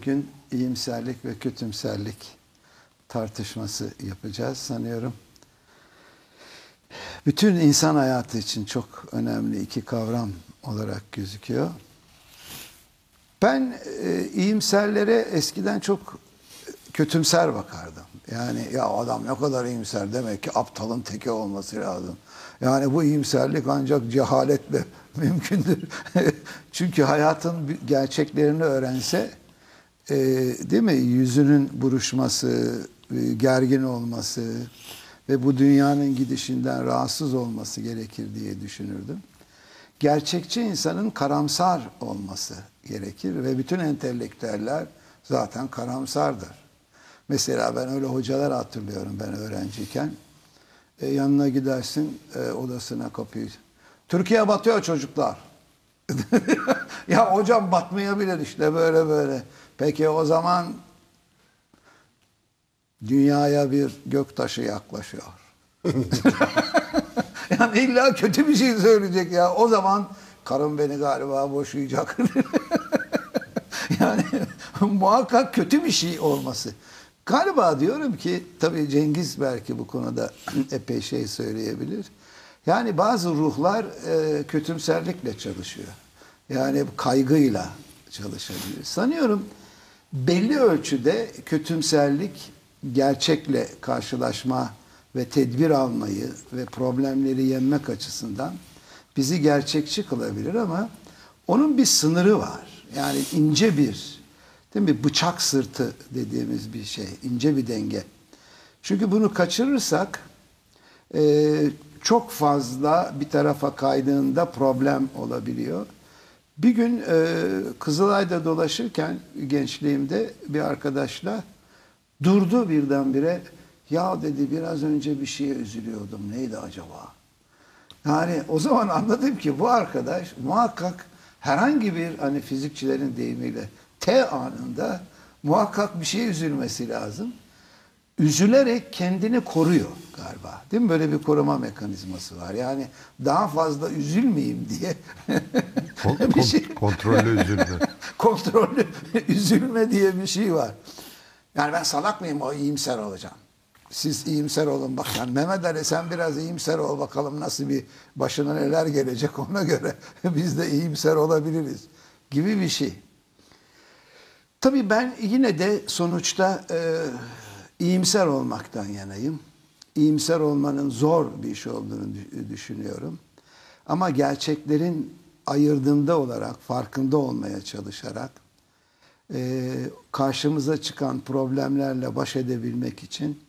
bugün iyimserlik ve kötümserlik tartışması yapacağız sanıyorum. Bütün insan hayatı için çok önemli iki kavram olarak gözüküyor. Ben e, iyimserlere eskiden çok kötümser bakardım. Yani ya adam ne kadar iyimser demek ki aptalın teki olması lazım. Yani bu iyimserlik ancak cehaletle mümkündür. Çünkü hayatın gerçeklerini öğrense e, değil mi yüzünün buruşması, e, gergin olması ve bu dünyanın gidişinden rahatsız olması gerekir diye düşünürdüm. Gerçekçi insanın karamsar olması gerekir ve bütün entelektüeller zaten karamsardır. Mesela ben öyle hocalar hatırlıyorum ben öğrenciyken. E, yanına gidersin e, odasına kapıyı. Türkiye batıyor çocuklar. ya hocam batmayabilir işte böyle böyle. Peki o zaman dünyaya bir göktaşı yaklaşıyor. yani illa kötü bir şey söyleyecek ya. O zaman karım beni galiba boşayacak. yani muhakkak kötü bir şey olması. Galiba diyorum ki tabii Cengiz belki bu konuda epey şey söyleyebilir. Yani bazı ruhlar e, kötümserlikle çalışıyor. Yani kaygıyla çalışabilir. Sanıyorum belli ölçüde kötümserlik gerçekle karşılaşma ve tedbir almayı ve problemleri yenmek açısından bizi gerçekçi kılabilir ama onun bir sınırı var. Yani ince bir değil mi bıçak sırtı dediğimiz bir şey, ince bir denge. Çünkü bunu kaçırırsak çok fazla bir tarafa kaydığında problem olabiliyor. Bir gün e, Kızılay'da dolaşırken gençliğimde bir arkadaşla durdu birdenbire. Ya dedi biraz önce bir şeye üzülüyordum. Neydi acaba? Yani o zaman anladım ki bu arkadaş muhakkak herhangi bir hani fizikçilerin deyimiyle T anında muhakkak bir şeye üzülmesi lazım. Üzülerek kendini koruyor galiba. Değil mi? Böyle bir koruma mekanizması var. Yani daha fazla üzülmeyeyim diye. Kon, bir şey. Kontrollü üzülme. kontrollü üzülme diye bir şey var. Yani ben salak mıyım o iyimser olacağım. Siz iyimser olun bak. Yani Mehmet Ali sen biraz iyimser ol bakalım nasıl bir başına neler gelecek ona göre biz de iyimser olabiliriz gibi bir şey. Tabii ben yine de sonuçta e, iyimser olmaktan yanayım. İyimser olmanın zor bir iş olduğunu düşünüyorum. Ama gerçeklerin ayırdığında olarak, farkında olmaya çalışarak e, karşımıza çıkan problemlerle baş edebilmek için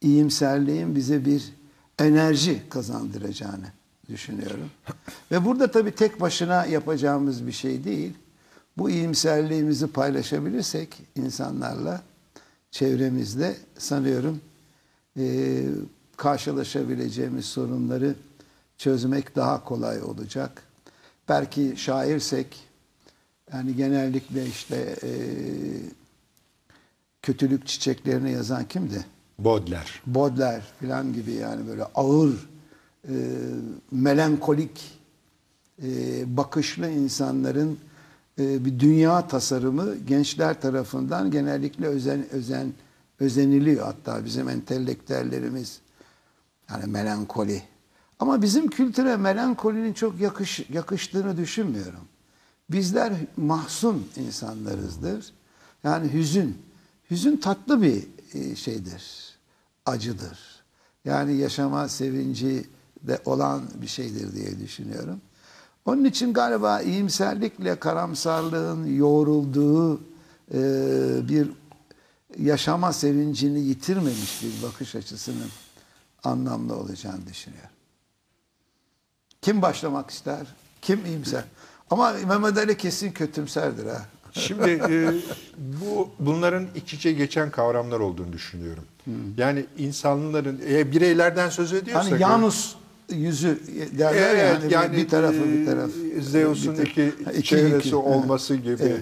iyimserliğin bize bir enerji kazandıracağını düşünüyorum. Ve burada tabii tek başına yapacağımız bir şey değil. Bu iyimserliğimizi paylaşabilirsek insanlarla, çevremizde sanıyorum e, karşılaşabileceğimiz sorunları çözmek daha kolay olacak. Belki şairsek, yani genellikle işte e, kötülük çiçeklerini yazan kimdi? Baudelaire. Baudelaire falan gibi yani böyle ağır, e, melankolik e, bakışlı insanların e, bir dünya tasarımı gençler tarafından genellikle özen, özen özeniliyor. Hatta bizim entelektüellerimiz yani melankoli. Ama bizim kültüre melankolinin çok yakış, yakıştığını düşünmüyorum. Bizler mahzun insanlarızdır. Yani hüzün. Hüzün tatlı bir e, şeydir. Acıdır. Yani yaşama sevinci de olan bir şeydir diye düşünüyorum. Onun için galiba iyimserlikle karamsarlığın yoğrulduğu e, bir yaşama sevincini yitirmemiş bir bakış açısının anlamlı olacağını düşünüyorum. Kim başlamak ister? Kim iyimser? Ama Mehmet Ali kesin kötümserdir ha. Şimdi e, bu bunların iç içe geçen kavramlar olduğunu düşünüyorum. Hmm. Yani insanların e, bireylerden söz ediyorsak hani Yanus yüzü derler evet, hani yani bir tarafı bir taraf. Zeus'un iki, iki çehresi iki. olması gibi. Evet.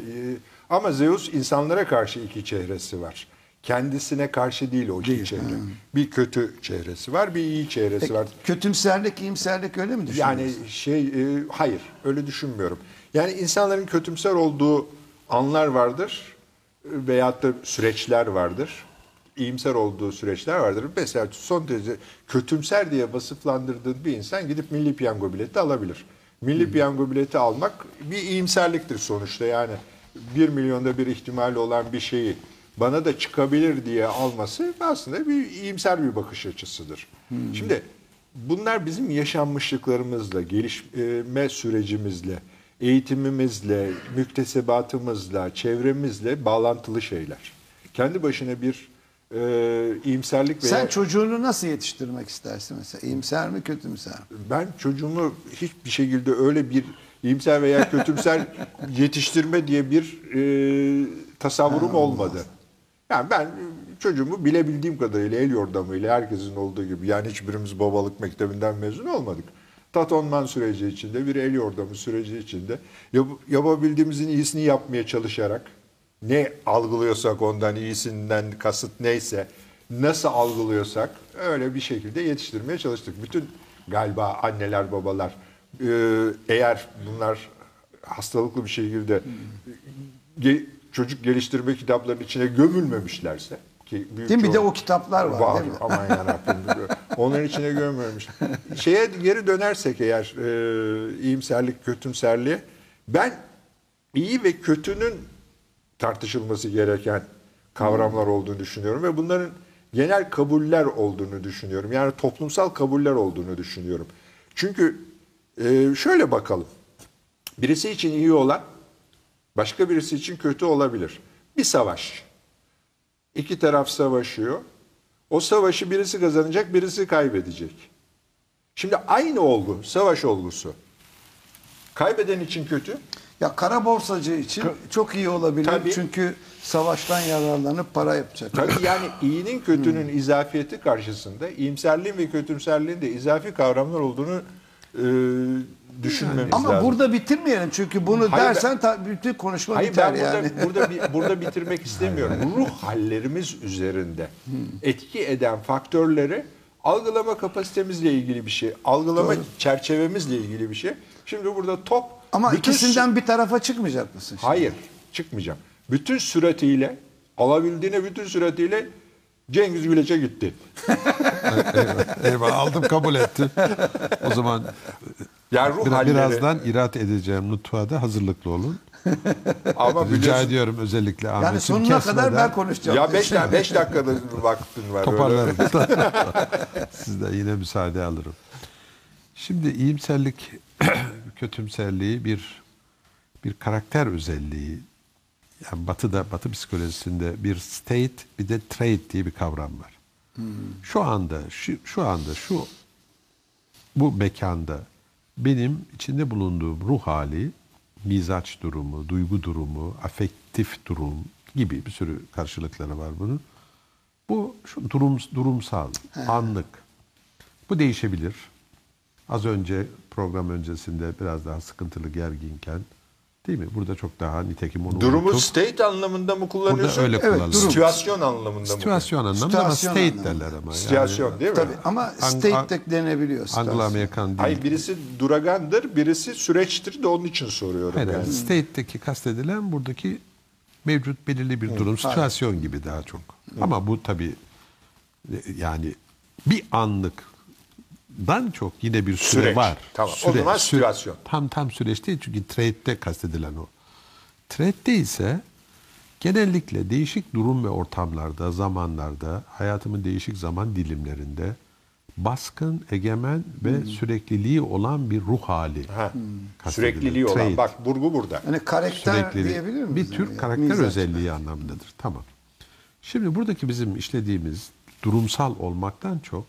Ama Zeus insanlara karşı iki çehresi var. Kendisine karşı değil o değil. çehre. Hmm. Bir kötü çehresi var, bir iyi çehresi e, var. Kötümserlik, iyimserlik öyle mi düşünüyorsun? Yani şey, e, hayır öyle düşünmüyorum. Yani insanların kötümser olduğu anlar vardır. veyahut da süreçler vardır. İyimser olduğu süreçler vardır. Mesela son derece kötümser diye vasıflandırdığın bir insan gidip milli piyango bileti alabilir. Milli piyango bileti almak bir iyimserliktir sonuçta. Yani 1 milyonda bir ihtimali olan bir şeyi bana da çıkabilir diye alması aslında bir iyimser bir bakış açısıdır. Şimdi bunlar bizim yaşanmışlıklarımızla, gelişme sürecimizle, eğitimimizle, müktesebatımızla, çevremizle bağlantılı şeyler. Kendi başına bir e, iyimserlik veya... Sen çocuğunu nasıl yetiştirmek istersin mesela? İyimser mi kötümser mi? Ben çocuğumu hiçbir şekilde öyle bir iyimser veya kötümser yetiştirme diye bir e, tasavvurum olmadı. Yani ben çocuğumu bilebildiğim kadarıyla el yordamıyla herkesin olduğu gibi yani hiçbirimiz babalık mektebinden mezun olmadık. Tatonman süreci içinde bir el yordamı süreci içinde yap- yapabildiğimizin iyisini yapmaya çalışarak ne algılıyorsak ondan iyisinden kasıt neyse nasıl algılıyorsak öyle bir şekilde yetiştirmeye çalıştık. Bütün galiba anneler babalar e, eğer bunlar hastalıklı bir şekilde ge- çocuk geliştirme kitaplarının içine gömülmemişlerse ki büyük Değil mi? Bir de o kitaplar var, değil mi? Aman yarabbim. Onların içine gömmemiş. Şeye geri dönersek eğer e, iyimserlik, kötümserliğe ben iyi ve kötünün tartışılması gereken kavramlar olduğunu düşünüyorum ve bunların genel kabuller olduğunu düşünüyorum. Yani toplumsal kabuller olduğunu düşünüyorum. Çünkü e, şöyle bakalım. Birisi için iyi olan başka birisi için kötü olabilir. Bir savaş. İki taraf savaşıyor. O savaşı birisi kazanacak, birisi kaybedecek. Şimdi aynı olgu, savaş olgusu. Kaybeden için kötü, Ya kara borsacı için çok iyi olabilir. Tabii. Çünkü savaştan yararlanıp para yapacak. Tabii yani iyinin kötünün izafiyeti karşısında iyimserliğin ve kötümserliğin de izafi kavramlar olduğunu e, düşünmemiz Ama lazım. burada bitirmeyelim çünkü bunu Hayır, dersen ta- bütün konuşma Hayır biter ben burada, yani. burada, bi- burada bitirmek istemiyorum. Ruh hallerimiz üzerinde etki eden faktörleri algılama kapasitemizle ilgili bir şey, algılama çerçevemizle ilgili bir şey. Şimdi burada top Ama bütün ikisinden bir tarafa çıkmayacak mısın? şimdi? Hayır, çıkmayacağım. Bütün süratiyle, alabildiğine bütün süratiyle Cengiz Güleç'e gitti. Eyvallah aldım kabul ettim. O zaman Yani ruh biraz, halleri birazdan irat edeceğim nutfağa da hazırlıklı olun. ama Rica biliyorsun- ediyorum özellikle Ahmet'in Yani sonuna kadar kesmeden ben konuşacağım. Ya 5 beş dakikada vaktin var. toparlarım. öyle. Sizden yine müsaade alırım. Şimdi iyimserlik, kötümserliği bir bir karakter özelliği. Yani Batı'da, Batı psikolojisinde bir state bir de trait diye bir kavram var. Şu anda, şu, şu anda, şu bu mekanda benim içinde bulunduğum ruh hali, mizaç durumu, duygu durumu, afektif durum gibi bir sürü karşılıkları var bunun. Bu şu durum durumsal, anlık. Bu değişebilir. Az önce program öncesinde biraz daha sıkıntılı gerginken değil mi? Burada çok daha nitekim onu Durumu unutup- state anlamında mı kullanıyorsun? burada öyle Evet, kullanılır. durum. Situasyon anlamında mı? Situasyon anlamında ama Situasyon state anlamında. derler ama. Situasyon değil mi? Tabii ama state de denebiliyor. Anglo-Amerikan değil. Hayır birisi duragandır, birisi süreçtir de onun için soruyorum. Hayır, yani. yani state'deki kastedilen buradaki mevcut belirli bir durum, situasyon gibi daha çok. Ama bu tabii yani bir anlıkdan çok yine bir süre Süreç. var. Tamam, o zaman situasyon. Tam tam süreç değil çünkü trade'de kastedilen o. Trade'de ise genellikle değişik durum ve ortamlarda, zamanlarda, hayatımın değişik zaman dilimlerinde baskın, egemen ve sürekliliği olan bir ruh hali. Ha, kastedilir. Sürekliliği olan. Trade. Bak vurgu burada. Hani karakter Sürekliliği. diyebilir miyiz? Bir tür yani? karakter Mizaç. özelliği anlamındadır. Tamam. Şimdi buradaki bizim işlediğimiz durumsal olmaktan çok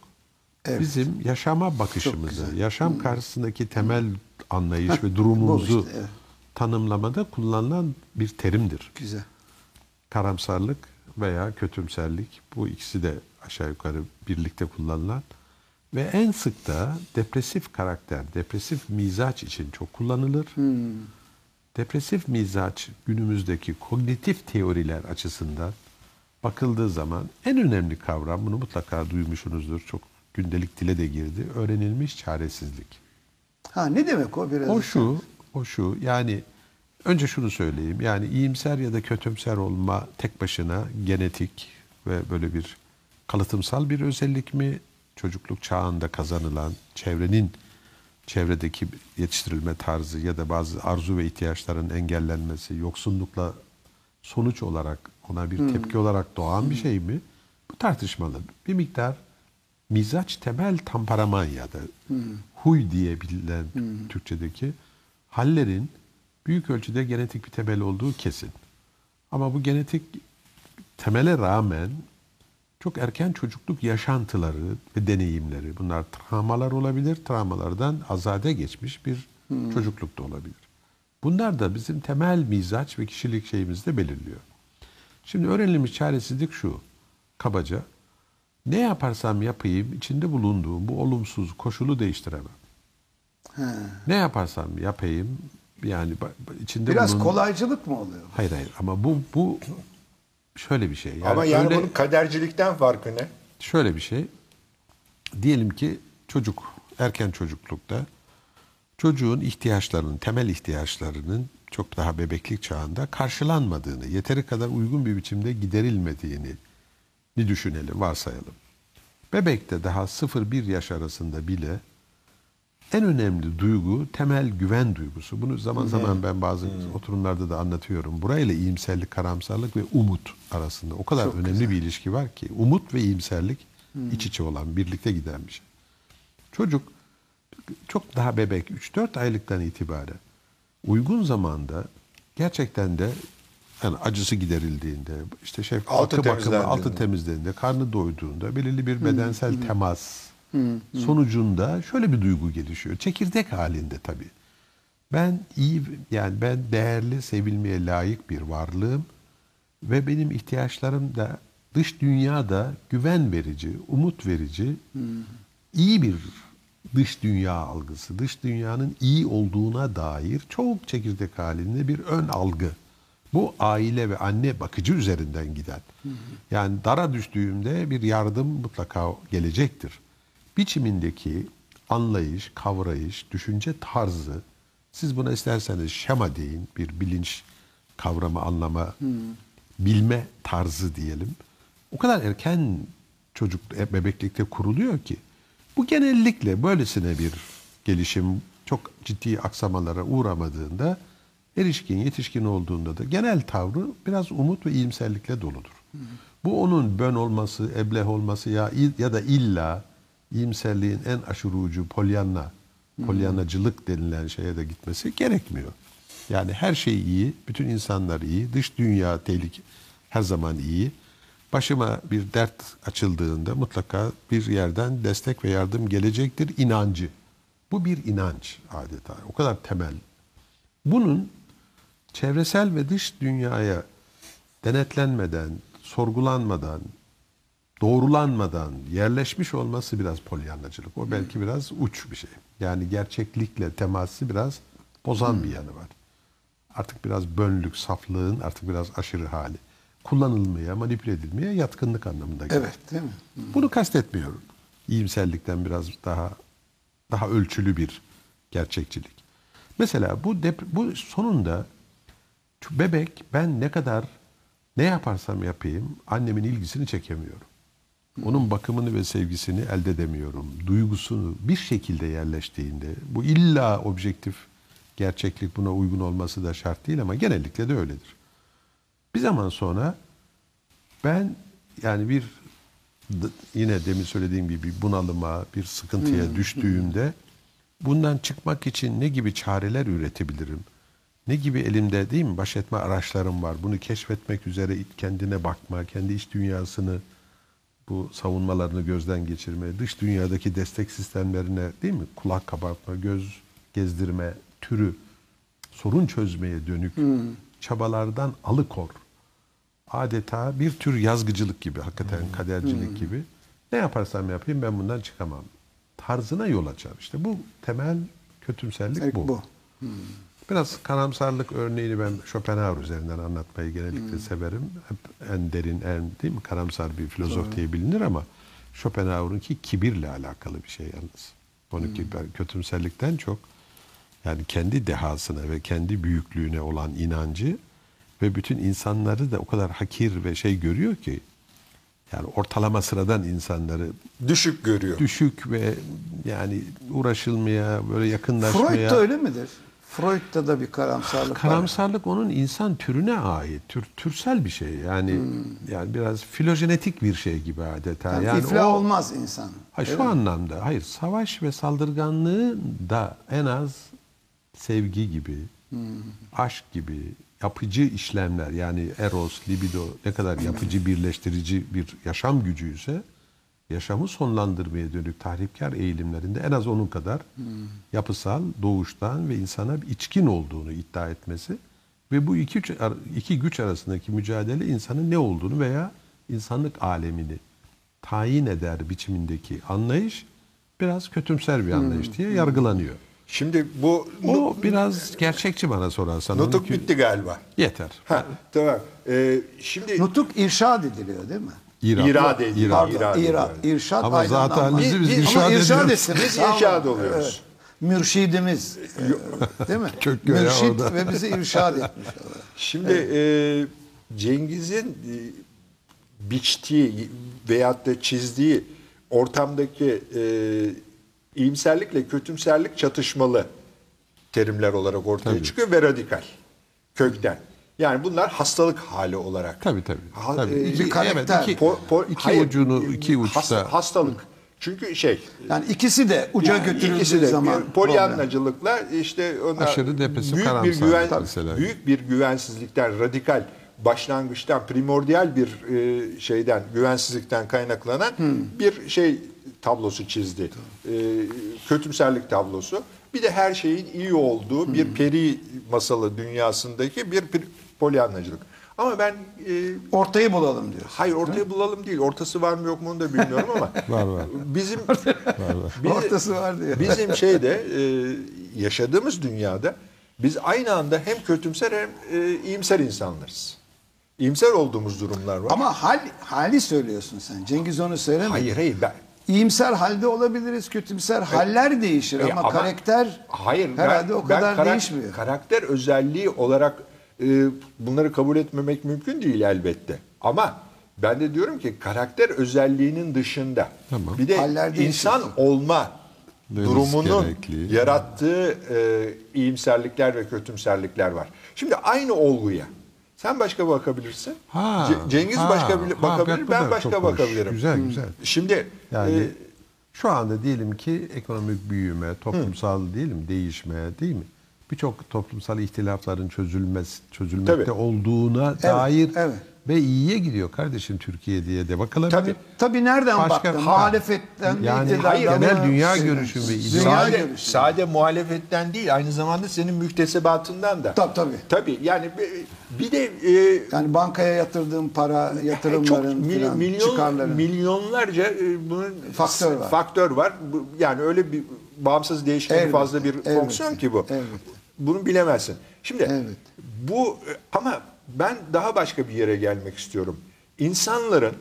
Evet. bizim yaşama bakışımızı, yaşam karşısındaki temel anlayış ve durumumuzu işte, evet. tanımlamada kullanılan bir terimdir. Güzel. Karamsarlık veya kötümserlik bu ikisi de aşağı yukarı birlikte kullanılan ve en sık da depresif karakter, depresif mizaç için çok kullanılır. Depresif mizaç günümüzdeki kognitif teoriler açısından bakıldığı zaman en önemli kavram, bunu mutlaka duymuşsunuzdur, çok gündelik dile de girdi, öğrenilmiş çaresizlik. Ha ne demek o biraz? O şu, o şu yani Önce şunu söyleyeyim. Yani iyimser ya da kötümser olma tek başına genetik ve böyle bir kalıtımsal bir özellik mi? Çocukluk çağında kazanılan çevrenin çevredeki yetiştirilme tarzı ya da bazı arzu ve ihtiyaçların engellenmesi, yoksunlukla sonuç olarak ona bir tepki olarak doğan bir şey mi? Bu tartışmalı. Bir miktar mizaç temel tamparaman ya da huy diye bilinen Türkçedeki hallerin büyük ölçüde genetik bir temel olduğu kesin. Ama bu genetik temele rağmen çok erken çocukluk yaşantıları ve deneyimleri bunlar travmalar olabilir. Travmalardan azade geçmiş bir çocukluk da olabilir. Bunlar da bizim temel mizaç ve kişilik şeyimizi de belirliyor. Şimdi öğrenilmiş çaresizlik şu. Kabaca ne yaparsam yapayım içinde bulunduğum bu olumsuz koşulu değiştiremem. Ne yaparsam yapayım yani içinde Biraz bulunduğum- kolaycılık mı oluyor? Hayır hayır ama bu bu şöyle bir şey. Yani Ama yani öyle- bunun kadercilikten farkı ne? şöyle bir şey. Diyelim ki çocuk erken çocuklukta çocuğun ihtiyaçlarının, temel ihtiyaçlarının çok daha bebeklik çağında karşılanmadığını, yeteri kadar uygun bir biçimde giderilmediğini bir düşünelim, varsayalım. Bebekte daha 0-1 yaş arasında bile en önemli duygu temel güven duygusu. Bunu zaman zaman ben bazı oturumlarda da anlatıyorum. Burayla iyimserlik, karamsarlık ve umut arasında o kadar önemli bir ilişki var ki. Umut ve iyimserlik iç içe olan, birlikte giden bir şey. Çocuk çok daha bebek 3-4 aylıktan itibaren uygun zamanda gerçekten de yani acısı giderildiğinde, işte şey Altı bakımı, altı temizlendiğinde. karnı doyduğunda belirli bir bedensel temas sonucunda şöyle bir duygu gelişiyor. Çekirdek halinde tabii. Ben iyi yani ben değerli, sevilmeye layık bir varlığım ve benim ihtiyaçlarım da dış dünyada güven verici, umut verici, iyi bir dış dünya algısı, dış dünyanın iyi olduğuna dair çok çekirdek halinde bir ön algı. Bu aile ve anne bakıcı üzerinden giden. Yani dara düştüğümde bir yardım mutlaka gelecektir. Biçimindeki anlayış, kavrayış, düşünce tarzı, siz buna isterseniz şema deyin, bir bilinç kavramı, anlama, bilme tarzı diyelim. O kadar erken çocuk e, bebeklikte kuruluyor ki bu genellikle böylesine bir gelişim çok ciddi aksamalara uğramadığında erişkin, yetişkin olduğunda da genel tavrı biraz umut ve iyimserlikle doludur. Bu onun bön olması, ebleh olması ya ya da illa iyimserliğin en aşırı ucu polyanna, polyanacılık denilen şeye de gitmesi gerekmiyor. Yani her şey iyi, bütün insanlar iyi, dış dünya tehlike her zaman iyi. Başıma bir dert açıldığında mutlaka bir yerden destek ve yardım gelecektir inancı. Bu bir inanç adeta. O kadar temel. Bunun çevresel ve dış dünyaya denetlenmeden, sorgulanmadan, doğrulanmadan yerleşmiş olması biraz polyanlacılık. O belki biraz uç bir şey. Yani gerçeklikle teması biraz bozan bir yanı var. Artık biraz bönlük, saflığın artık biraz aşırı hali. Kullanılmaya, manipüle edilmeye yatkınlık anlamında gelir. Evet değil mi? Bunu kastetmiyorum. İyimserlikten biraz daha daha ölçülü bir gerçekçilik. Mesela bu dep- bu sonunda şu bebek ben ne kadar ne yaparsam yapayım annemin ilgisini çekemiyorum. Onun bakımını ve sevgisini elde edemiyorum. Duygusunu bir şekilde yerleştiğinde bu illa objektif gerçeklik buna uygun olması da şart değil ama genellikle de öyledir. Bir zaman sonra ben yani bir yine demin söylediğim gibi bir bunalıma, bir sıkıntıya düştüğümde bundan çıkmak için ne gibi çareler üretebilirim? Ne gibi elimde değil mi baş etme araçlarım var. Bunu keşfetmek üzere kendine bakma, kendi iç dünyasını bu savunmalarını gözden geçirme, dış dünyadaki destek sistemlerine değil mi kulak kabartma, göz gezdirme türü sorun çözmeye dönük çabalardan alıkor. Adeta bir tür yazgıcılık gibi, hakikaten kadercilik gibi. Ne yaparsam yapayım ben bundan çıkamam. Tarzına yol açar. İşte bu temel kötümserlik Evet, bu. bu. Biraz karamsarlık örneğini ben Schopenhauer üzerinden anlatmayı genellikle severim. Hep en derin, en değil mi karamsar bir filozof diye bilinir ama Schopenhauer'unki kibirle alakalı bir şey yalnız. Onunki ben kötümserlikten çok Yani kendi dehasına ve kendi büyüklüğüne olan inancı ve bütün insanları da o kadar hakir ve şey görüyor ki yani ortalama sıradan insanları Düşük görüyor. düşük ve yani uğraşılmaya böyle yakınlaşmaya Freud da öyle midir? Freud'da da bir karamsarlık var. Karamsarlık onun insan türüne ait, tür, türsel bir şey. Yani yani biraz filojenetik bir şey gibi adeta. Yani, Yani, iflah o, olmaz insan. Ha, şu mi? anlamda hayır savaş ve saldırganlığı da en az sevgi gibi, aşk gibi yapıcı işlemler yani eros, libido ne kadar yapıcı birleştirici bir yaşam gücüyse yaşamı sonlandırmaya dönük tahripkar eğilimlerinde en az onun kadar yapısal, doğuştan ve insana bir içkin olduğunu iddia etmesi ve bu iki, güç- iki güç arasındaki mücadele insanın ne olduğunu veya insanlık alemini tayin eder biçimindeki anlayış biraz kötümser bir anlayış diye yargılanıyor. Şimdi bu O biraz gerçekçi bana sorarsan. nutuk bitti galiba. Yeter. Ha, tamam. Ee, şimdi Nutuk irşad ediliyor değil mi? İrad. irade ediyor. İrad. Pardon, irad, ediyor. irşad Ama aynı zaten anlamda. halimizi biz Biz- irşad irşad etsiniz. Biz irşad oluyoruz. Mürşidimiz. e, değil mi? Kök Mürşid orada. ve bizi irşad etmiş. Şimdi e, Cengiz'in e, biçtiği veyahut da çizdiği ortamdaki e, iyimserlikle kötümserlik çatışmalı terimler olarak ortaya Tabii. çıkıyor ve radikal kökten. Yani bunlar hastalık hali olarak. Tabii tabii. Ha- tabii. e, İki, bir karakter. evet, iki, Po- po- iki hayır, ucunu, e, iki uçta. hast- hastalık. Çünkü şey Yani ikisi de uca yani götürüldüğü ikisi de zaman polyanlacılıkla işte ona Aşırı depresif büyük bir güven mesela. büyük bir güvensizlikten radikal başlangıçtan primordial bir e, şeyden güvensizlikten kaynaklanan bir şey tablosu çizdi. E, kötümserlik tablosu. Bir de her şeyin iyi olduğu bir peri masalı dünyasındaki bir polyanlacılık. Ama ben e, ortayı bulalım diyor. Hayır ortaya bulalım değil. Ortası var mı yok mu onu da bilmiyorum ama. Var, var. Bizim Bizi- Ortası var diyor. Bizim şeyde e, yaşadığımız dünyada biz aynı anda hem kötümser hem e, iyimser insanlarız. İyimser olduğumuz durumlar var. Ama hal, hali söylüyorsun sen. Cengiz onu söylemedi. hayır hayır ben İyimser halde olabiliriz, kötümser haller değişir E, ama, karakter hayır herhalde ben, o kadar ben karak- değişmiyor. Karakter özelliği olarak e, bunları kabul etmemek mümkün değil elbette. Ama ben de diyorum ki karakter özelliğinin dışında Tamam. bir de Haller değişir. insan olma Deniz durumunun gerekli. yarattığı e, iyimserlikler ve kötümserlikler var. Şimdi aynı olguya sen başka bakabilirsin. Ha, Ce- Cengiz ha, başka ha, bakabilir, ben başka hoş. bakabilirim. Güzel, güzel. Şimdi Yani e, şu anda diyelim ki ekonomik büyüme, toplumsal diyelim değişme değil mi? Birçok toplumsal ihtilafların çözülmesi, çözülmekte Tabii. olduğuna dair evet. ve iyiye gidiyor kardeşim Türkiye diye de bakılabilir. Tabii. Tabii nereden Başka- baktın? Ha. Muhalefetten Yani hayır, genel dünya görüşü ve Sade, görüşü. sade muhalefetten değil aynı zamanda senin müktesebatından da. Tabii, tabii. Tabii yani bir- de e, Yani bankaya yatırdığım para, çok yatırımların mil- filan, milyon, çıkarların. milyonlarca e, bunun Faktör var. faktör var. Yani öyle bir bağımsız değişkeni Elbette, fazla bir elbette, fonksiyon ki bu. elbette. Bunu bilemezsin. Şimdi Evet. bu ama ben daha başka bir yere gelmek istiyorum. İnsanların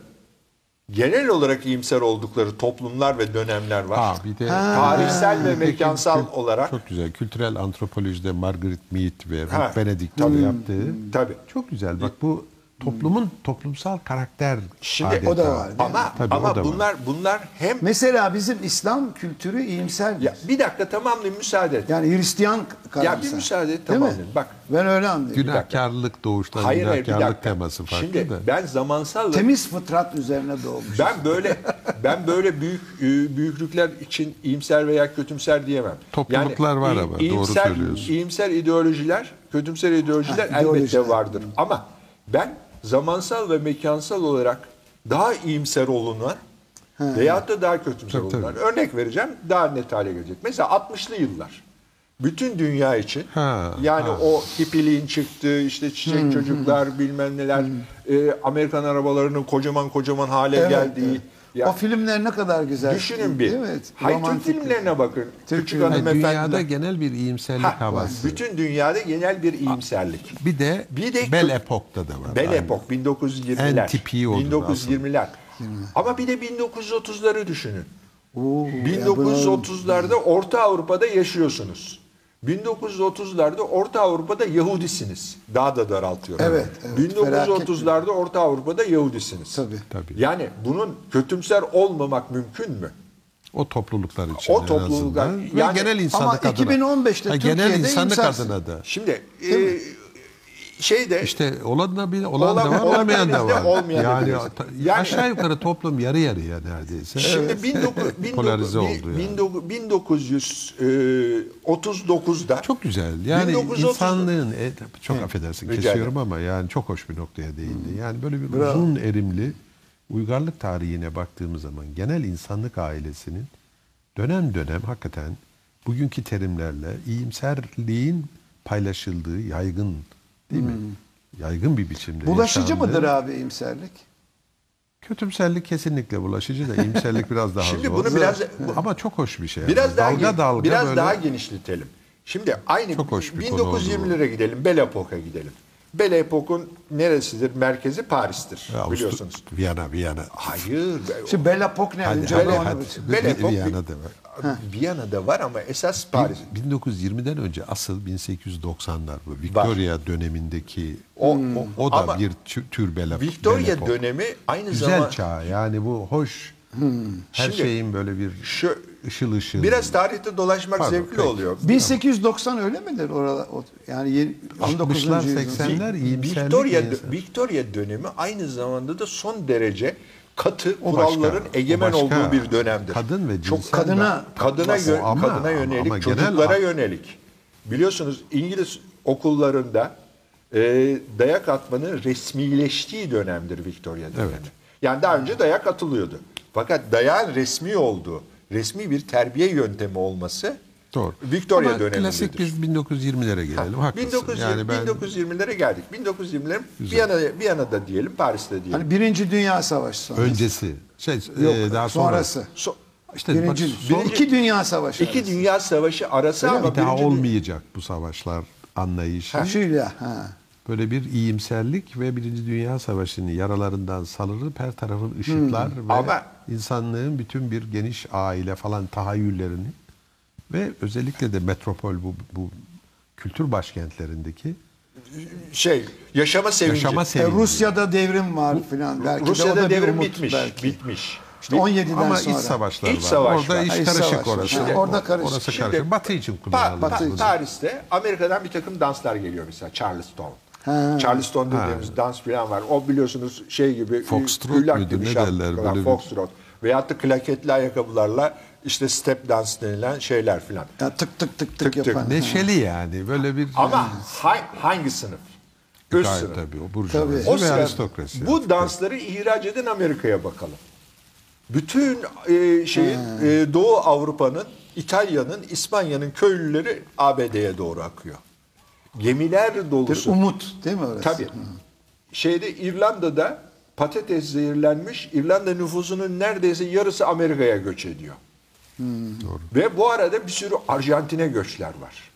genel olarak iyimser oldukları toplumlar ve dönemler var. Aa, bir de Tarihsel ve Peki, mekansal kült- olarak çok güzel. Kültürel antropolojide Margaret Mead ve Ha, Ruth Benedict'in yaptığı tabii. çok güzel. Bak bu toplumun toplumsal karakter Şimdi adeta. o da var. ama Tabii, o ama da var. bunlar bunlar hem Mesela bizim İslam kültürü iyimser. ya bir dakika tamamlayayım müsaade et. Yani Hristiyan karamsar. Ya bir müsaade et, Değil mi? tamamlayayım. Bak. Ben öyle anlıyorum. Günahkarlık doğuştan Hayır hayır bir günahkarlık dakika. teması farklı Şimdi da. ben zamansal Temiz fıtrat üzerine doğmuş. ben böyle ben böyle büyük e, büyüklükler için iyimser veya kötümser diyemem. Topluluklar var ama, doğru iyimser, söylüyorsun. İyimser ideolojiler, kötümser ideolojiler Ha, elbette ideolojiler. vardır. Ama ben zamansal ve mekansal olarak daha iyimser olunan veyahut da daha kötümser Tabii, olunan. Örnek vereceğim daha net hale gelecek. Mesela 60'lı yıllar. Bütün dünya için Ha, yani ha. o hipiliğin çıktığı işte çiçek çocuklar bilmem neler e, Amerikan arabalarının kocaman kocaman hale Evet, geldiği evet. Ya o filmler ne kadar güzel. düşünün bir. Mi? Hayır Türk filmlerine bakın. Türk Küçük. Yani dünyada genel bir iyimserlik Ha, havası. bütün dünyada genel bir iyimserlik. Bir de, Bir de Bel Epok'ta da var. Bel. Epok 1920'ler. En tipiği odur 1920'ler. Ama bir de 1930'ları düşünün. Oo, ya 1930'larda Orta Avrupa'da yaşıyorsunuz. 1930'larda Orta Avrupa'da Yahudisiniz. Daha da daraltıyorum. Evet, evet. 1930'larda Orta Avrupa'da Yahudisiniz. Tabii. Tabii. Yani bunun kötümser olmamak mümkün mü? O topluluklar için O en topluluklar-. Ve yani- genel insanlık Ama adına. 2015'te Ha, genel Türkiye'de insanlık imzarsın. adına da. Şimdi e, şeyde İşte olan da bir olan da Olan- var, olan olmayan da var. olmayan da yani, Yani- aşağı yukarı toplum yarı yarıya neredeyse. Şimdi 19, Polarize 19, oldu yani. 1939'da Çok güzel. Yani 1930 insanlığın e, çok affedersin rica kesiyorum ederim. ama yani çok hoş bir noktaya değindi. Yani böyle bir Bravo. uzun erimli uygarlık tarihine baktığımız zaman genel insanlık ailesinin dönem dönem hakikaten bugünkü terimlerle iyimserliğin paylaşıldığı yaygın değil mi? Yaygın bir biçimde. Bulaşıcı mıdır abi imserlik? Kötümserlik kesinlikle bulaşıcı da iyimserlik biraz daha Şimdi zor. bunu biraz- ama çok hoş bir şey. biraz yani. daha dalga gen- dalga biraz böyle daha genişletelim. Şimdi aynı Çok hoş bir konu 1920'lere gidelim, Belle Epoque'a gidelim. Belle Epoque'un neresidir? Merkezi Paris'tir. Ya, biliyorsunuz. Viyana, Viyana. Hayır. Şimdi Bella Epoque ne? Hadi, Önce hadi, onu hadi. Belle Epoque Viyana'da var. Viyana'da var ama esas Paris. 1920'den önce asıl 1890'lar bu Victoria dönemindeki O, o, o, da ama bir tü- tür bele. Victoria belle pop. dönemi aynı güzel zamanda çağ yani bu hoş. Her Şimdi şeyin böyle bir şu ışıl ışıl. biraz tarihte dolaşmak Pardon, zevkli peki. oluyor. 1890 öyle midir orada? Yani yeni- 19. 60'lar, yüzyıl. 80'ler iyimserlik Victoria. Victoria dönemi aynı zamanda da son derece katı O kuralların başka, egemen olduğu bir dönemdir. Kadın ve çok kadına- kadına yö- ama- kadına yönelik, ama genel- çocuklara yönelik. Biliyorsunuz İngiliz okullarında e, dayak atmanın resmileştiği dönemdir Victoria dönemi. Evet. Yani daha önce dayak atılıyordu. Fakat dayağın resmi olduğu, resmi bir terbiye yöntemi olması Doğru. Victoria Ama dönemindedir. klasik biz 1920'lere gelelim. Haklısın. 1920, yani ben 1920'lere geldik. 1920'lerin Viyana, Viyana'da diyelim, Paris'te diyelim. Hani Birinci Dünya Savaşı sonrası. öncesi şey Yok, e, daha sonra sonrası. So- işte Birinci, bak, son- iki Dünya Savaşı. İki arası. Dünya Savaşı arası ama bir daha olmayacak bu savaşlar anlayışı. Şöyle, ha. Böyle bir iyimserlik ve Birinci Dünya Savaşı'nın yaralarından salınıp her tarafın ışıklar ve Hmm. Ama- insanlığın bütün bir geniş aile falan tahayyüllerini ve özellikle de metropol bu, bu kültür başkentlerindeki şey yaşama sevinci. yaşama E, sevinci. Rusya'da devrim var filan. Belki de o Rusya'da da bir devrim bitmiş. belki. Bitmiş. İşte 17'den Ama sonra. iç savaşlar İç var. savaş Orada var. iş karışık savaş orası. Ha, orada karışık. Orası Şimdi- karışık. Batı için kullanılır. Pa- bunun. Paris'te Amerika'dan bir takım danslar geliyor mesela Charleston. Ha. Charleston dediğimiz dans falan var. O biliyorsunuz şey gibi Foxtrot gibi ne derler Foxtrot. Veyahut da klaketli ayakkabılarla işte step dans denilen şeyler filan. Ya tık tık tık tık, Tık tık. yapan. Neşeli yani böyle bir Ama ha- hangi sınıf? Üst Gayet sınıf. tabii o Tabii. burjuvazi O ve aristokrasi. bu dansları ihraç eden Amerika'ya bakalım. Bütün e, şeyin e, Doğu Avrupa'nın, İtalya'nın, İspanya'nın köylüleri ABD'ye doğru akıyor. Gemiler Bir dolusu. umut değil mi orası? Tabii. Şeyde İrlanda'da patates zehirlenmiş. İrlanda nüfusunun neredeyse yarısı Amerika'ya göç ediyor. Doğru. Ve bu arada bir sürü Arjantin'e göçler var.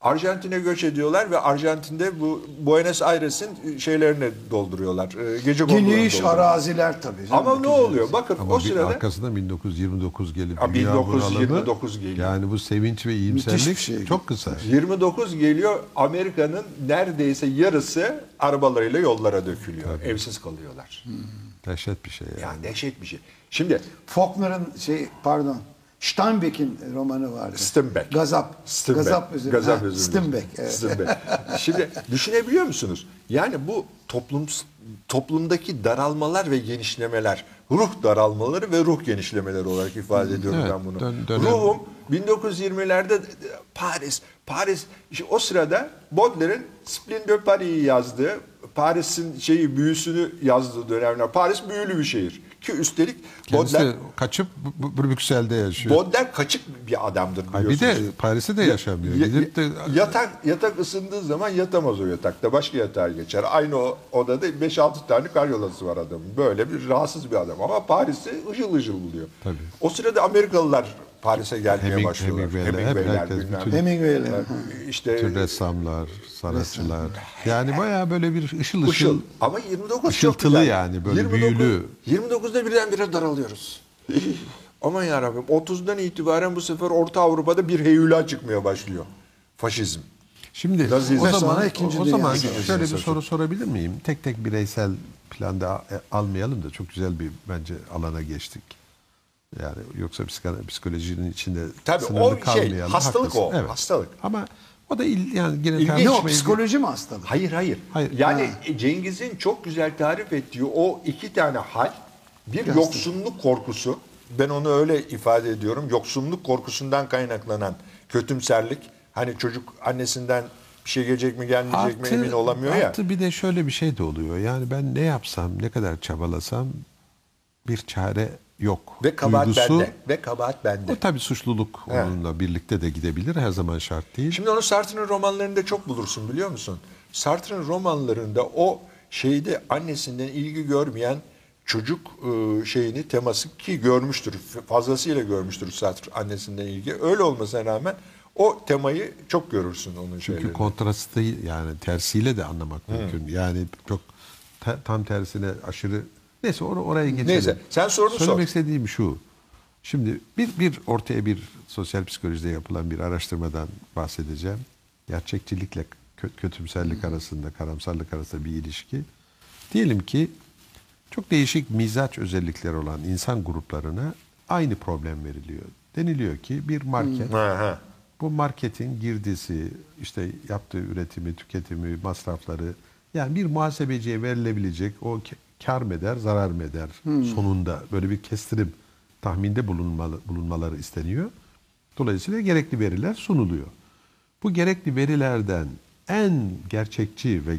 Arjantin'e göç ediyorlar ve Arjantin'de bu Buenos Aires'in şeylerini dolduruyorlar. e, Gece Geniş araziler tabii. Ama ne oluyor? Bakın Ama o bir sırada arkasında 1929 gelip dünya 1929 bunalımı, geliyor. Yani bu sevinç ve iyimserlik şey. çok kısa. 29 geliyor Amerika'nın neredeyse yarısı arabalarıyla yollara dökülüyor. Evsiz kalıyorlar. Dehşet bir şey yani. Yani dehşet bir şey. Şimdi Faulkner'ın şey pardon Steinbeck'in romanı vardı. Steinbeck. Gazap. Steinbeck. Gazap üzerine. Gazap üzerine. Steinbeck. Evet. Steinbeck. Şimdi düşünebiliyor musunuz? Yani bu toplum toplumdaki daralmalar ve genişlemeler, ruh daralmaları ve ruh genişlemeleri olarak ifade ediyorum Evet, ben bunu. dön- dönem- Ruhum 1920'lerde Paris, Paris işte o sırada Baudelaire'in Spleen de Paris'i yazdığı, Paris'in şeyi büyüsünü yazdığı dönemler. Paris büyülü bir şehir. Ki üstelik Kendisi Baudelaire, kaçıp Brüksel'de yaşıyor. Baudelaire kaçık bir adamdır Ay, bir biliyorsunuz. de Paris'te de yaşamıyor. Ya- Gidip de yatak yatak ısındığı zaman yatamaz o yatakta. Başka yatağa geçer. Aynı o odada 5-6 tane karyolası var adamın. Böyle bir rahatsız bir adam. Ama Paris'i ışıl ışıl buluyor. Tabii. O sırada Amerikalılar Paris'e gelmeye Heming- başlıyorlar. Hemingway'ler, hep herkes bilmem. bütün- Hemingway'le. İşte bütün ressamlar, sanatçılar. Yani bayağı böyle bir ışıl ışıl. Işıl. Ama 29 çok Işıltılı güzel. yani, böyle büyülü. 29'da birdenbire daralıyoruz. Aman yarabbim 30'dan itibaren bu sefer Orta Avrupa'da bir heyula çıkmaya başlıyor. faşizm. Şimdi Nazizm. o zaman İkinci o Dünya zaman şöyle bir soru sorabilir miyim? Tek tek bireysel planda e, almayalım da çok güzel bir bence alana geçtik. Yani yoksa psikolojinin içinde Tabii, sınırlı o şey, kalmayalım. hastalık o, Haklısın, hastalık. Ama o da il, yani gene İlginç. Ne o psikoloji mi hastalık? Hayır hayır. Hayır. Yani Cengiz'in çok güzel tarif ettiği o iki tane hal bir yoksunluk korkusu. Ben onu öyle ifade ediyorum. Yoksunluk korkusundan kaynaklanan kötümserlik. Hani çocuk annesinden bir şey gelecek mi gelmeyecek mi emin olamıyor ya. Artı bir de şöyle bir şey de oluyor. Yani ben ne yapsam, ne kadar çabalasam bir çare yok. Ve kabahat Duygusu- bende. Ve kabahat bende. O tabii suçluluk Evet. onunla birlikte de gidebilir. Her zaman şart değil. Şimdi onu Sartre'ın romanlarında çok bulursun biliyor musun? Sartre'ın romanlarında o şeyde annesinden ilgi görmeyen çocuk e, şeyini teması ki görmüştür. Fazlasıyla görmüştür Sartre annesinden ilgi. Öyle olmasına rağmen o temayı çok görürsün onun Çünkü şeylerinde. kontrastı yani tersiyle de anlamak mümkün. Yani çok tam tersine aşırı neyse or- oraya geçelim. Neyse, sen sorunu sor. Söylemek istediğim şu. Şimdi bir bir ortaya bir sosyal psikolojide yapılan bir araştırmadan bahsedeceğim. Gerçekçilikle kö- kötümserlik arasında, karamsarlık arasında bir ilişki. Diyelim ki çok değişik mizaç özellikleri olan insan gruplarına aynı problem veriliyor. Deniliyor ki bir market bu marketin girdisi, işte yaptığı üretimi, tüketimi, masrafları yani bir muhasebeciye verilebilecek o kar mı eder, zarar mı eder sonunda böyle bir kestirim tahminde bulunmalı, bulunmaları isteniyor. Dolayısıyla gerekli veriler sunuluyor. Bu gerekli verilerden en gerçekçi ve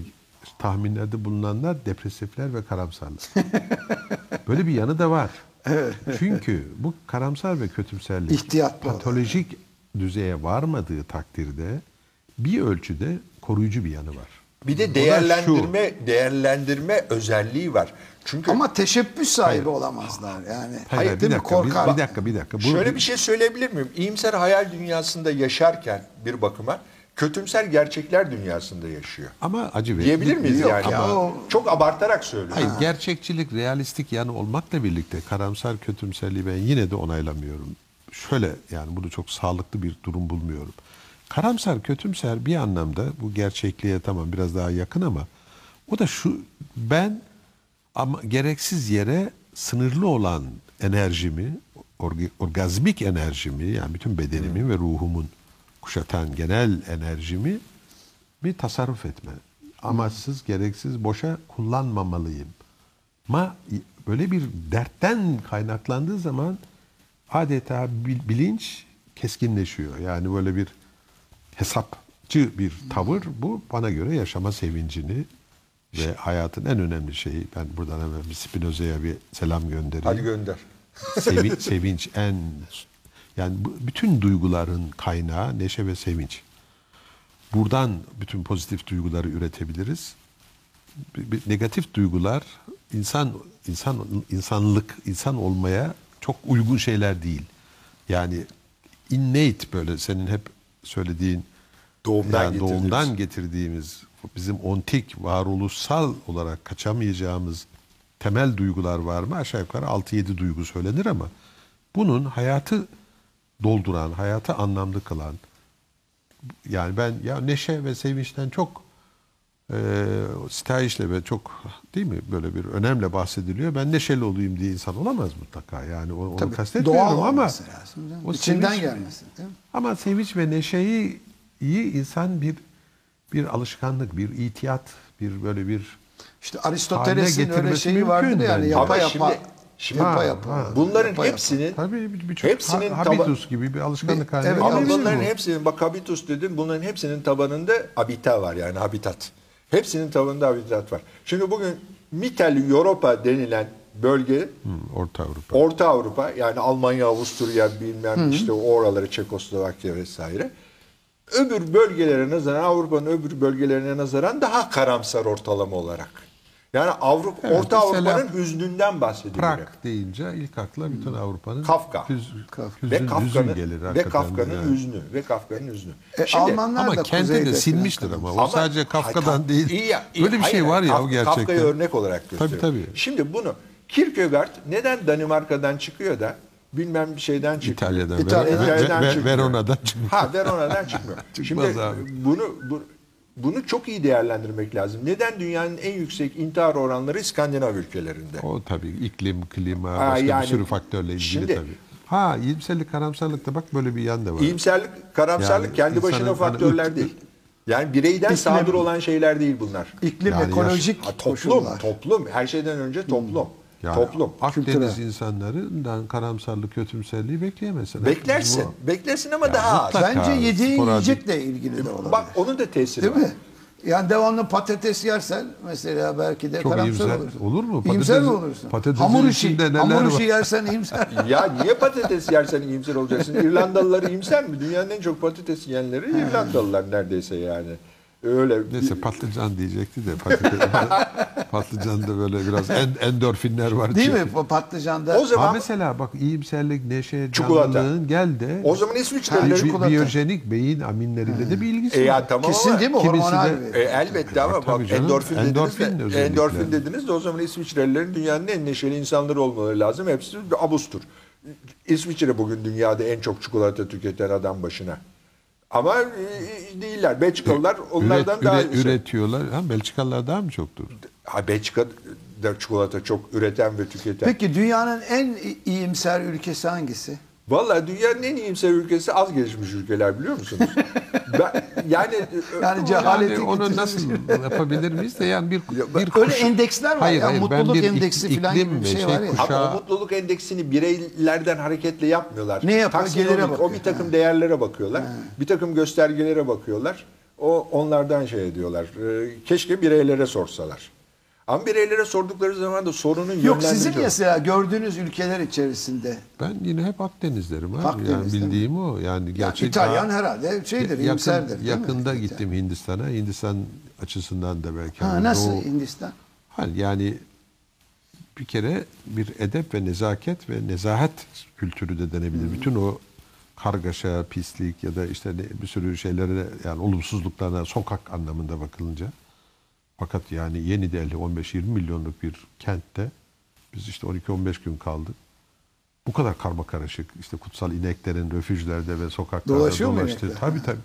tahminlerde bulunanlar depresifler ve karamsarlar. Böyle bir yanı da var. Çünkü bu karamsar ve kötümserlik İhtiyatlı olan. patolojik düzeye varmadığı takdirde bir ölçüde koruyucu bir yanı var. Bir de değerlendirme değerlendirme özelliği var. Çünkü Ama teşebbüs sahibi olamazlar yani. Hayır, Hayır, bir değil mi? dakika, bir, Korkar. bir dakika, bir dakika. Bu- Şöyle bir şey söyleyebilir miyim? İyimser hayal dünyasında yaşarken bir bakıma kötümser gerçekler dünyasında yaşıyor. Ama acı verici. Diyebilir miyiz Yok yani? ya, o- Çok abartarak söylüyorum. Hayır, gerçekçilik, realistik yanı olmakla birlikte karamsar kötümserliği ben yine de onaylamıyorum. Şöyle yani bunu çok sağlıklı bir durum bulmuyorum. Karamsar, kötümser bir anlamda bu gerçekliğe tamam biraz daha yakın ama o da şu ben ama gereksiz yere sınırlı olan enerjimi, orgi- orgazmik enerjimi yani bütün bedenimin ve ruhumun kuşatan genel enerjimi bir tasarruf etme. Amaçsız, gereksiz, boşa kullanmamalıyım. Ama böyle bir dertten kaynaklandığı zaman adeta bil- bilinç keskinleşiyor. Yani böyle bir hesapçı bir tavır bu bana göre yaşama sevincini ve hayatın en önemli şeyi ben buradan hemen bir Spinoza'ya bir selam göndereyim. Hadi gönder. Sevi- sevinç en yani bu- bütün duyguların kaynağı neşe ve sevinç. Buradan bütün pozitif duyguları üretebiliriz. Bir- bir negatif duygular insan insan insanlık insan olmaya çok uygun şeyler değil. Yani innate böyle senin hep söylediğin Doğumdan yani getirdiğimiz. doğumdan getirdiğimiz bizim ontik varoluşsal olarak kaçamayacağımız temel duygular var mı? Aşağı yukarı 6-7 duygu söylenir ama bunun hayatı dolduran, hayatı anlamlı kılan yani ben ya neşe ve sevinçten çok e, sitayişle ve çok değil mi böyle bir önemle bahsediliyor. Ben neşeli olayım diye insan olamaz mutlaka. Yani onu, onu Tabii, kastetmiyorum doğal ama lazım o İçinden sevinç- gelmesi. Değil mi? ama sevinç ve neşeyi iyi insan bir bir alışkanlık, bir itiyat, bir böyle bir İşte Aristoteles'in öyle getirmesi şeyi mümkün yani bence. yapa yapa. şimdi- şimdi- yapa yapa. ha. Bunların Yapa yapa. hepsinin tabii bir- birçok Hepsinin ha- taba- habitus gibi bir alışkanlık Bir- haline evet, Ama bunların bu. hepsinin bak habitus dedim bunların hepsinin tabanında habitat var yani habitat. Hepsinin tabanında habitat var. Şimdi bugün Mittel Europa denilen bölge Hı, Orta Avrupa. Orta Avrupa yani Almanya, Avusturya bilmem işte oraları Çekoslovakya vesaire. Öbür bölgelere nazaran Avrupa'nın öbür bölgelerine nazaran daha karamsar ortalama olarak. Yani Avrupa Evet, Orta Avrupa'nın hüznünden bahsediyor. Prag deyince ilk akla bütün Avrupa'nın Kafka. hüz, Kafka. hüzün, ve Kafka'nın gelir ve. Kafka'nın yani. hüznü ve Kafka'nın hüznü. E, Almanlar Ama da kendi kuzeyde de silmiştir kalıyor. ama. O sadece Kafka'dan Hayır, değil. iyi ya, iyi, Böyle bir şey hayır, var ya Kaf- o gerçekten. Kafka'yı örnek olarak gösteriyor. Tabii tabii. Şimdi bunu Kierkegaard neden Danimarka'dan çıkıyor da bilmem bir şeyden çıkmıyor. İtalya'dan, İtalya'dan- Ver- Ver- İtalya'dan Ver- çıkmıyor. Verona'dan çıkmıyor. Ha Verona'dan çıkmıyor. Şimdi abi. bunu bu, bunu çok iyi değerlendirmek lazım. Neden dünyanın en yüksek intihar oranları İskandinav ülkelerinde? O tabii iklim, klima, Ha, başka yani bir sürü faktörle ilgili şimdi- tabii. Ha iyimserlik, karamsarlık da bak böyle bir yan da var. İyimserlik, karamsarlık Yani kendi insanın başına hani faktörler ırk- değil. Yani bireyden İklim- sadır olan şeyler değil bunlar. İklim, Yani ekolojik Ha, toplum, koşullar. toplum. Her şeyden önce toplum. Yani toplum. Akdeniz Kültürel. insanlarından karamsarlık, kötümserliği bekleyemezsin. Beklersin. Bu- Beklersin ama daha az. Bence yediğin sporadik. yiyecekle ilgili de olabilir. Bak onun da tesiri Değil var. mi? Yani devamlı patates yersen mesela belki de Çok karamsar iyimser olursun. olur mu? İyimser mi olursun? patatesin hamur işi, içinde neler hamur var? işi yersen iyimser. Ya niye patates yersen iyimser olacaksın? İrlandalılar iyimser mi? Dünyanın en çok patates yiyenleri İrlandalılar neredeyse yani. Öyle. Neyse patlıcan diyecekti de patates, patlıcanda böyle biraz en, endorfinler var. Değil çünkü. mi? O patlıcanda. O zaman Ama mesela bak iyimserlik, neşe, Çikolata. canlılığın gel de o zaman Ha, İsviçreliler çikolata. bi- biyojenik beyin aminleriyle de bir ilgisi E var. ya tamam Kesin ama değil mi? kimisi Hormonal de- E, elbette ama Tabii bak canım. endorfin, Endorfin dediniz de, özellikle. endorfin dediniz de o zaman İsviçrelilerin dünyanın en neşeli insanları olmaları lazım. Hepsi bir abustur. İsviçre bugün dünyada en çok çikolata tüketen adam başına. Ama e, değiller. Belçikalılar onlardan Üret- daha üre- üretiyorlar. Ha, Belçikalılar daha mı çoktur? Ha, Belçika'da çikolata çok üreten ve tüketen. Peki dünyanın en iyimser ülkesi hangisi? Vallahi dünyanın en iyimser ülkesi az gelişmiş ülkeler biliyor musunuz? ben, yani Yani cehaleti Yani onu nasıl yapabilir miyiz de yani bir, bir Öyle kuş- endeksler var Hayır, ya, hayır, ben mutluluk bir ik- endeksi falan iklim gibi bir mi, şey var ya. kuşağı- Ama o mutluluk endeksini bireylerden hareketle yapmıyorlar. Ne yapıyor? Gelire O bakıyor. bir takım değerlere bakıyorlar. Bir takım göstergelere bakıyorlar. O onlardan şey ediyorlar. Ee, keşke bireylere sorsalar. Ama bireylere sordukları zaman da sorunun Yok sizin yönlendirici- mesela gördüğünüz ülkeler içerisinde. Ben yine hep Akdeniz derim abi. Akdeniz, yani bildiğim o. Yani Ya gerçek İtalyan daha- herhalde şeydir, yakın, iyimserdir. değil mi? yakında gittim Hindistan'a. Hindistan açısından da belki. Ha, hani nasıl Doğu- Hindistan? Hani yani bir kere bir edep ve nezaket ve nezahet kültürü de denebilir. Bütün o kargaşa, pislik ya da işte ne- bir sürü şeylere yani olumsuzluklarına sokak anlamında bakılınca fakat yani Yeni Delhi 15-20 milyonluk bir kentte biz işte 12-15 gün kaldık. Bu kadar karma karışık işte kutsal ineklerin refüjlerde ve sokaklarda Dolaşıyor inekler? Tabii tabii.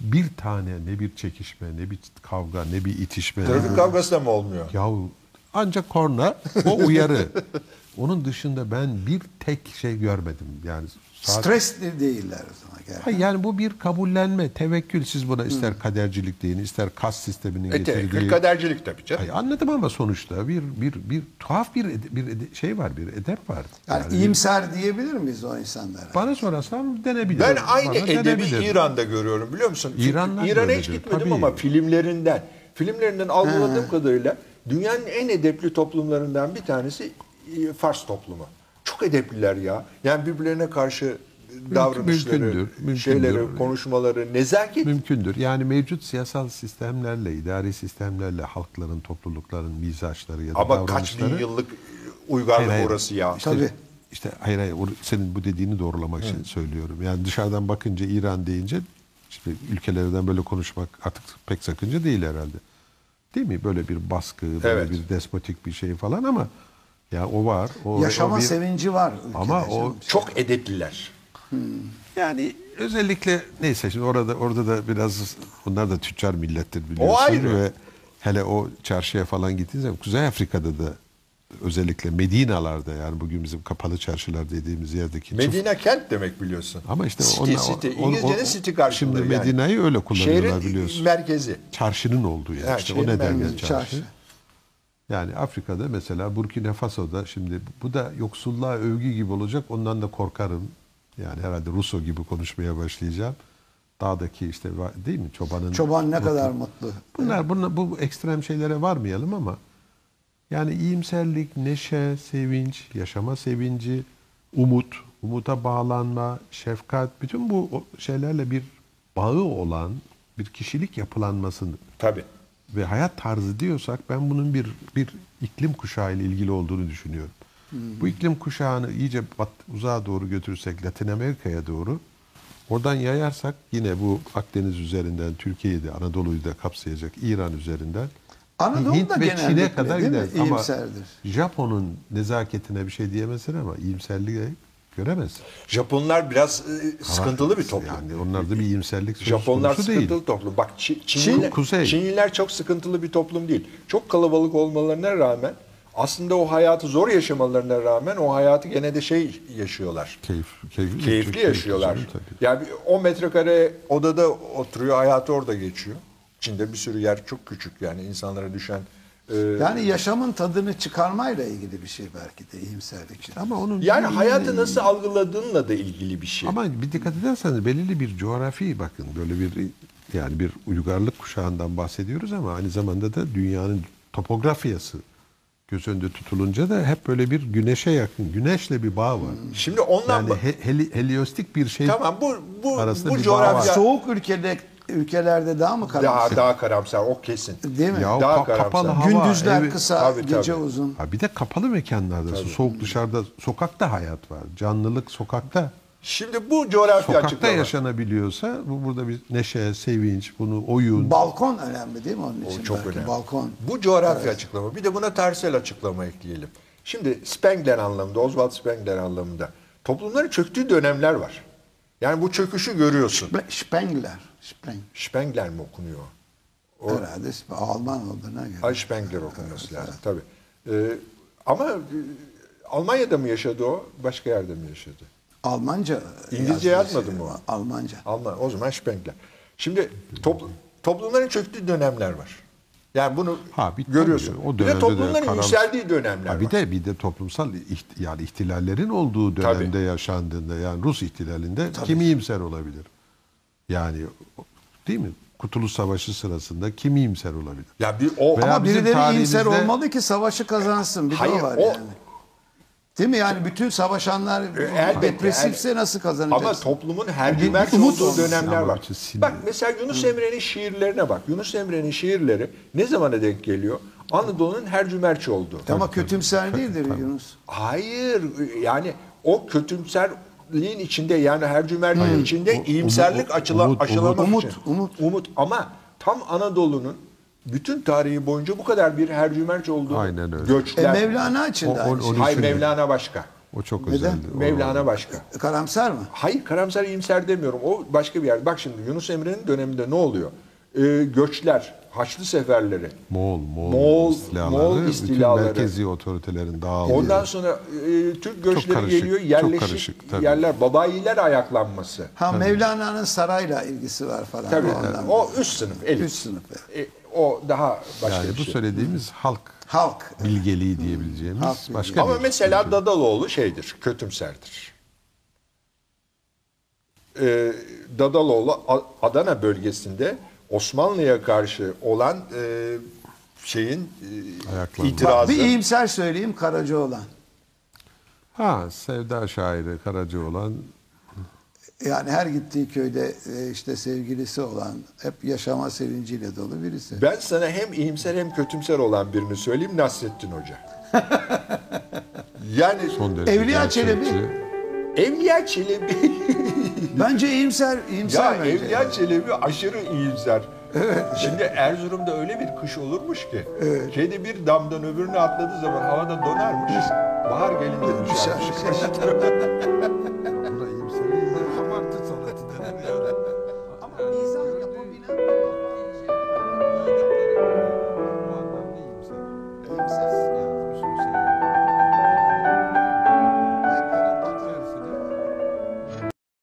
Bir tane ne bir çekişme, ne bir kavga, ne bir itişme. Trafik kavgası da mı olmuyor? Yahu ancak korna o uyarı. Onun dışında ben bir tek şey görmedim. Yani Stresli değiller o zaman. gerçekten. Ha, yani bu bir kabullenme, tevekkül. Siz buna ister kadercilik deyin, ister kas sisteminin E, getirdiği. tevekkül kadercilik tabii canım. Hayır, anladım ama sonuçta bir bir bir tuhaf bir bir şey var, bir edep var. Yani, Yani bir- iyimser diyebilir miyiz o insanlara? bana sorarsam denebilir. Ben aynı Bana edebi denebilir. İran'da görüyorum biliyor musun? İran'dan da İran'a hiç gitmedim tabii. ama filmlerinden, filmlerinden algıladığım kadarıyla dünyanın en edepli toplumlarından bir tanesi e, Fars toplumu. Çok edepliler ya. Yani birbirlerine karşı davranışları, mümkündür, mümkündür. şeyleri, konuşmaları, nezaket. Mümkündür. Yani mevcut siyasal sistemlerle, idari sistemlerle halkların, toplulukların mizaçları ya da Ama kaç bin davranışları... yıllık uygarlık Hayır, hayır. orası ya. İşte, Tabii. İşte hayır hayır senin bu dediğini doğrulamak için söylüyorum. Yani dışarıdan bakınca İran deyince işte ülkelerden böyle konuşmak artık pek sakınca değil herhalde. Değil mi? Böyle bir baskı, böyle Evet. bir despotik bir şey falan ama ya o var. O, Yaşama o bir- sevinci var ülkede. Ama o. Çok edepliler. yani özellikle neyse şimdi orada orada da biraz bunlar da tüccar millettir biliyorsun O ayrı. ve hele o çarşıya falan gittiğin zaman Kuzey Afrika'da da özellikle Medinalarda yani bugün bizim kapalı çarşılar dediğimiz yerdeki çift- Medine kent demek biliyorsun. Ama işte city, onunla- city. on- city karşılığı Şimdi yani. Medina'yı öyle kullanıyorlar Şehrin biliyorsun. merkezi. Çarşının olduğu yer. Ha, işte o nedenle merkezi, çarşı. çarşı. Yani Afrika'da mesela Burkina Faso'da şimdi bu da yoksulluğa övgü gibi olacak. Ondan da korkarım. Yani herhalde Russo gibi konuşmaya başlayacağım. Dağdaki işte değil mi çobanın Çoban ne mutlu- kadar mutlu. Bunlar, bunlar bu ekstrem şeylere varmayalım ama yani iyimserlik, neşe, sevinç, yaşama sevinci, umut, umuta bağlanma, şefkat, bütün bu şeylerle bir bağı olan bir kişilik yapılanmasını Tabii. Ve hayat tarzı diyorsak ben bunun bir bir iklim kuşağı ile ilgili olduğunu düşünüyorum. Bu iklim kuşağını iyice bat, uzağa doğru götürürsek Latin Amerika'ya doğru oradan yayarsak yine bu Akdeniz üzerinden Türkiye'yi de Anadolu'yu da kapsayacak İran üzerinden Anadolu Hint ve Çin'e kadar gider. Ama. Japon'un nezaketine bir şey diyemezsin ama iyimserliğe göremezsin. Japonlar biraz e, sıkıntılı bir toplum. Yani onlarda bir iyimserlik söz Japonlar konusu sıkıntılı değil. toplum. Bak Çi- Çinliler, kuzey. Çinliler çok sıkıntılı bir toplum değil. Çok kalabalık olmalarına rağmen aslında o hayatı zor yaşamalarına rağmen o hayatı gene de şey yaşıyorlar. Keyif, keyifli, Keyifli çok yaşıyorlar. canım tabii. Yani bir 10 metrekare odada oturuyor, hayatı orada geçiyor. Çin'de bir sürü yer çok küçük yani insanlara düşen e, Yani yaşamın tadını çıkarmayla ilgili bir şey belki de iyimserlik. Ama onun yani hayatı nasıl algıladığınla da ilgili bir şey. Ama bir dikkat ederseniz belirli bir coğrafi bakın böyle bir yani bir uygarlık kuşağından bahsediyoruz ama aynı zamanda da dünyanın topografyası göz önünde tutulunca da hep böyle bir güneşe yakın, güneşle bir bağ var. Şimdi ondan Yani he- heli- heliostik bir şey tamam bu bu arasında bu coğrafya. Soğuk ülkede ülkelerde daha mı karamsar? daha daha karamsar o kesin. Değil mi? Ya Daha ka- karamsar. kapalı hava, Gündüzler evi- kısa, Tabii, gece tabii. uzun. Ha bir de kapalı mekanlarda soğuk dışarıda sokakta hayat var. Canlılık sokakta. Şimdi bu coğrafya Sokakta açıklama. yaşanabiliyorsa bu burada bir neşe, sevinç, bunu oyun. Balkon önemli değil mi onun için? O çok belki? önemli. Balkon. Bu coğrafya açıklama. Bir de buna tarihsel açıklama ekleyelim. Şimdi Spengler anlamında, Oswald Spengler anlamında toplumların çöktüğü dönemler var. Yani bu çöküşü görüyorsun. Spe- Spengler. Speng. Spengler mi okunuyor? O, Herhalde Alman olduğuna göre. Ay Spengler okunması lazım tabii. Ee, ama e, Almanya'da mı yaşadı o? Başka yerde mi yaşadı? Almanca. İngilizce yazmadı mı o? Almanca. Alman, o zaman Spengler. Şimdi topl- toplumların çöktüğü dönemler var. Yani bunu Ha, bir- görüyorsun. tabii, o bir de dönemde de toplumların karam- yükseldiği dönemler Ha, bir var. de bir de toplumsal iht- yani ihtilallerin olduğu dönemde yaşandığında yani Rus ihtilalinde kim iyimser olabilir? Yani değil mi? Kurtuluş Savaşı sırasında kim iyimser olabilir? Ya bir o Veya Ama birileri iyimser tarihimizde- olmalı ki savaşı kazansın. Bir de Hayır, o var o- yani. Değil mi? Yani bütün savaşanlar elbette, depresifse elbette. nasıl kazanacaksın? Ama toplumun her cömert Bir umut olduğu dönemler var. Bak mesela Yunus Emre'nin şiirlerine bak. Yunus Emre'nin şiirleri ne zamana denk geliyor? Anadolu'nun her cömertçi olduğu. Ama kötümser değildir Yunus. Hayır yani o kötümserliğin içinde yani her cömertliğin içinde iyimserlik umut- açıla, umut- aşılamak umut, için. umut. Umut ama tam Anadolu'nun bütün tarihi boyunca bu kadar bir her cömertçi olduğu Aynen öyle. E, göçler. Mevlana için de O- aynı o- şey. Hayır. Mevlana başka. O çok Neden? özeldi. O- Mevlana başka. Karamsar mı? Hayır karamsar iyimser demiyorum. O başka bir yer. Bak şimdi Yunus Emre'nin döneminde ne oluyor? Ee, göçler, Haçlı seferleri. Moğol, Moğol, Moğol- istilaları, Moğol bütün istilaları. merkezi otoritelerin dağıldığı. Ondan sonra e, Türk göçleri karışık, geliyor. çok Yerleşik karışık, tabii. yerler, babayiler ayaklanması. Ha Mevlana'nın sarayla ilgisi var falan. Tabii. Ondan. O üst sınıf, elit. Üst sınıf. evet. E, o daha başka yani bir bu şey. söylediğimiz halk Halk. bilgeliği diyebileceğimiz Halk bilgeliği. başka Ama bir mesela şey. Dadaloğlu şeydir, kötümserdir. Ee, Dadaloğlu Adana bölgesinde Osmanlı'ya karşı olan e, şeyin e, itirazı. Bir iyimser söyleyeyim Karacaoğlan. Ha Sevda şairi Karaca olan Yani her gittiği köyde e, işte sevgilisi olan, hep yaşama sevinciyle dolu birisi. Ben sana hem iyimser hem kötümser olan birini söyleyeyim Nasrettin Hoca. yani son derece Evliya gerçekçi. Çelebi. Evliya Çelebi Bence iyimser, iyimser ya bence. Evliya Çelebi aşırı iyimser. Şimdi Erzurum'da öyle bir kış olurmuş ki. Kedi bir damdan öbürüne atladığı zaman havada donarmış. Bahar gelince düşermiş.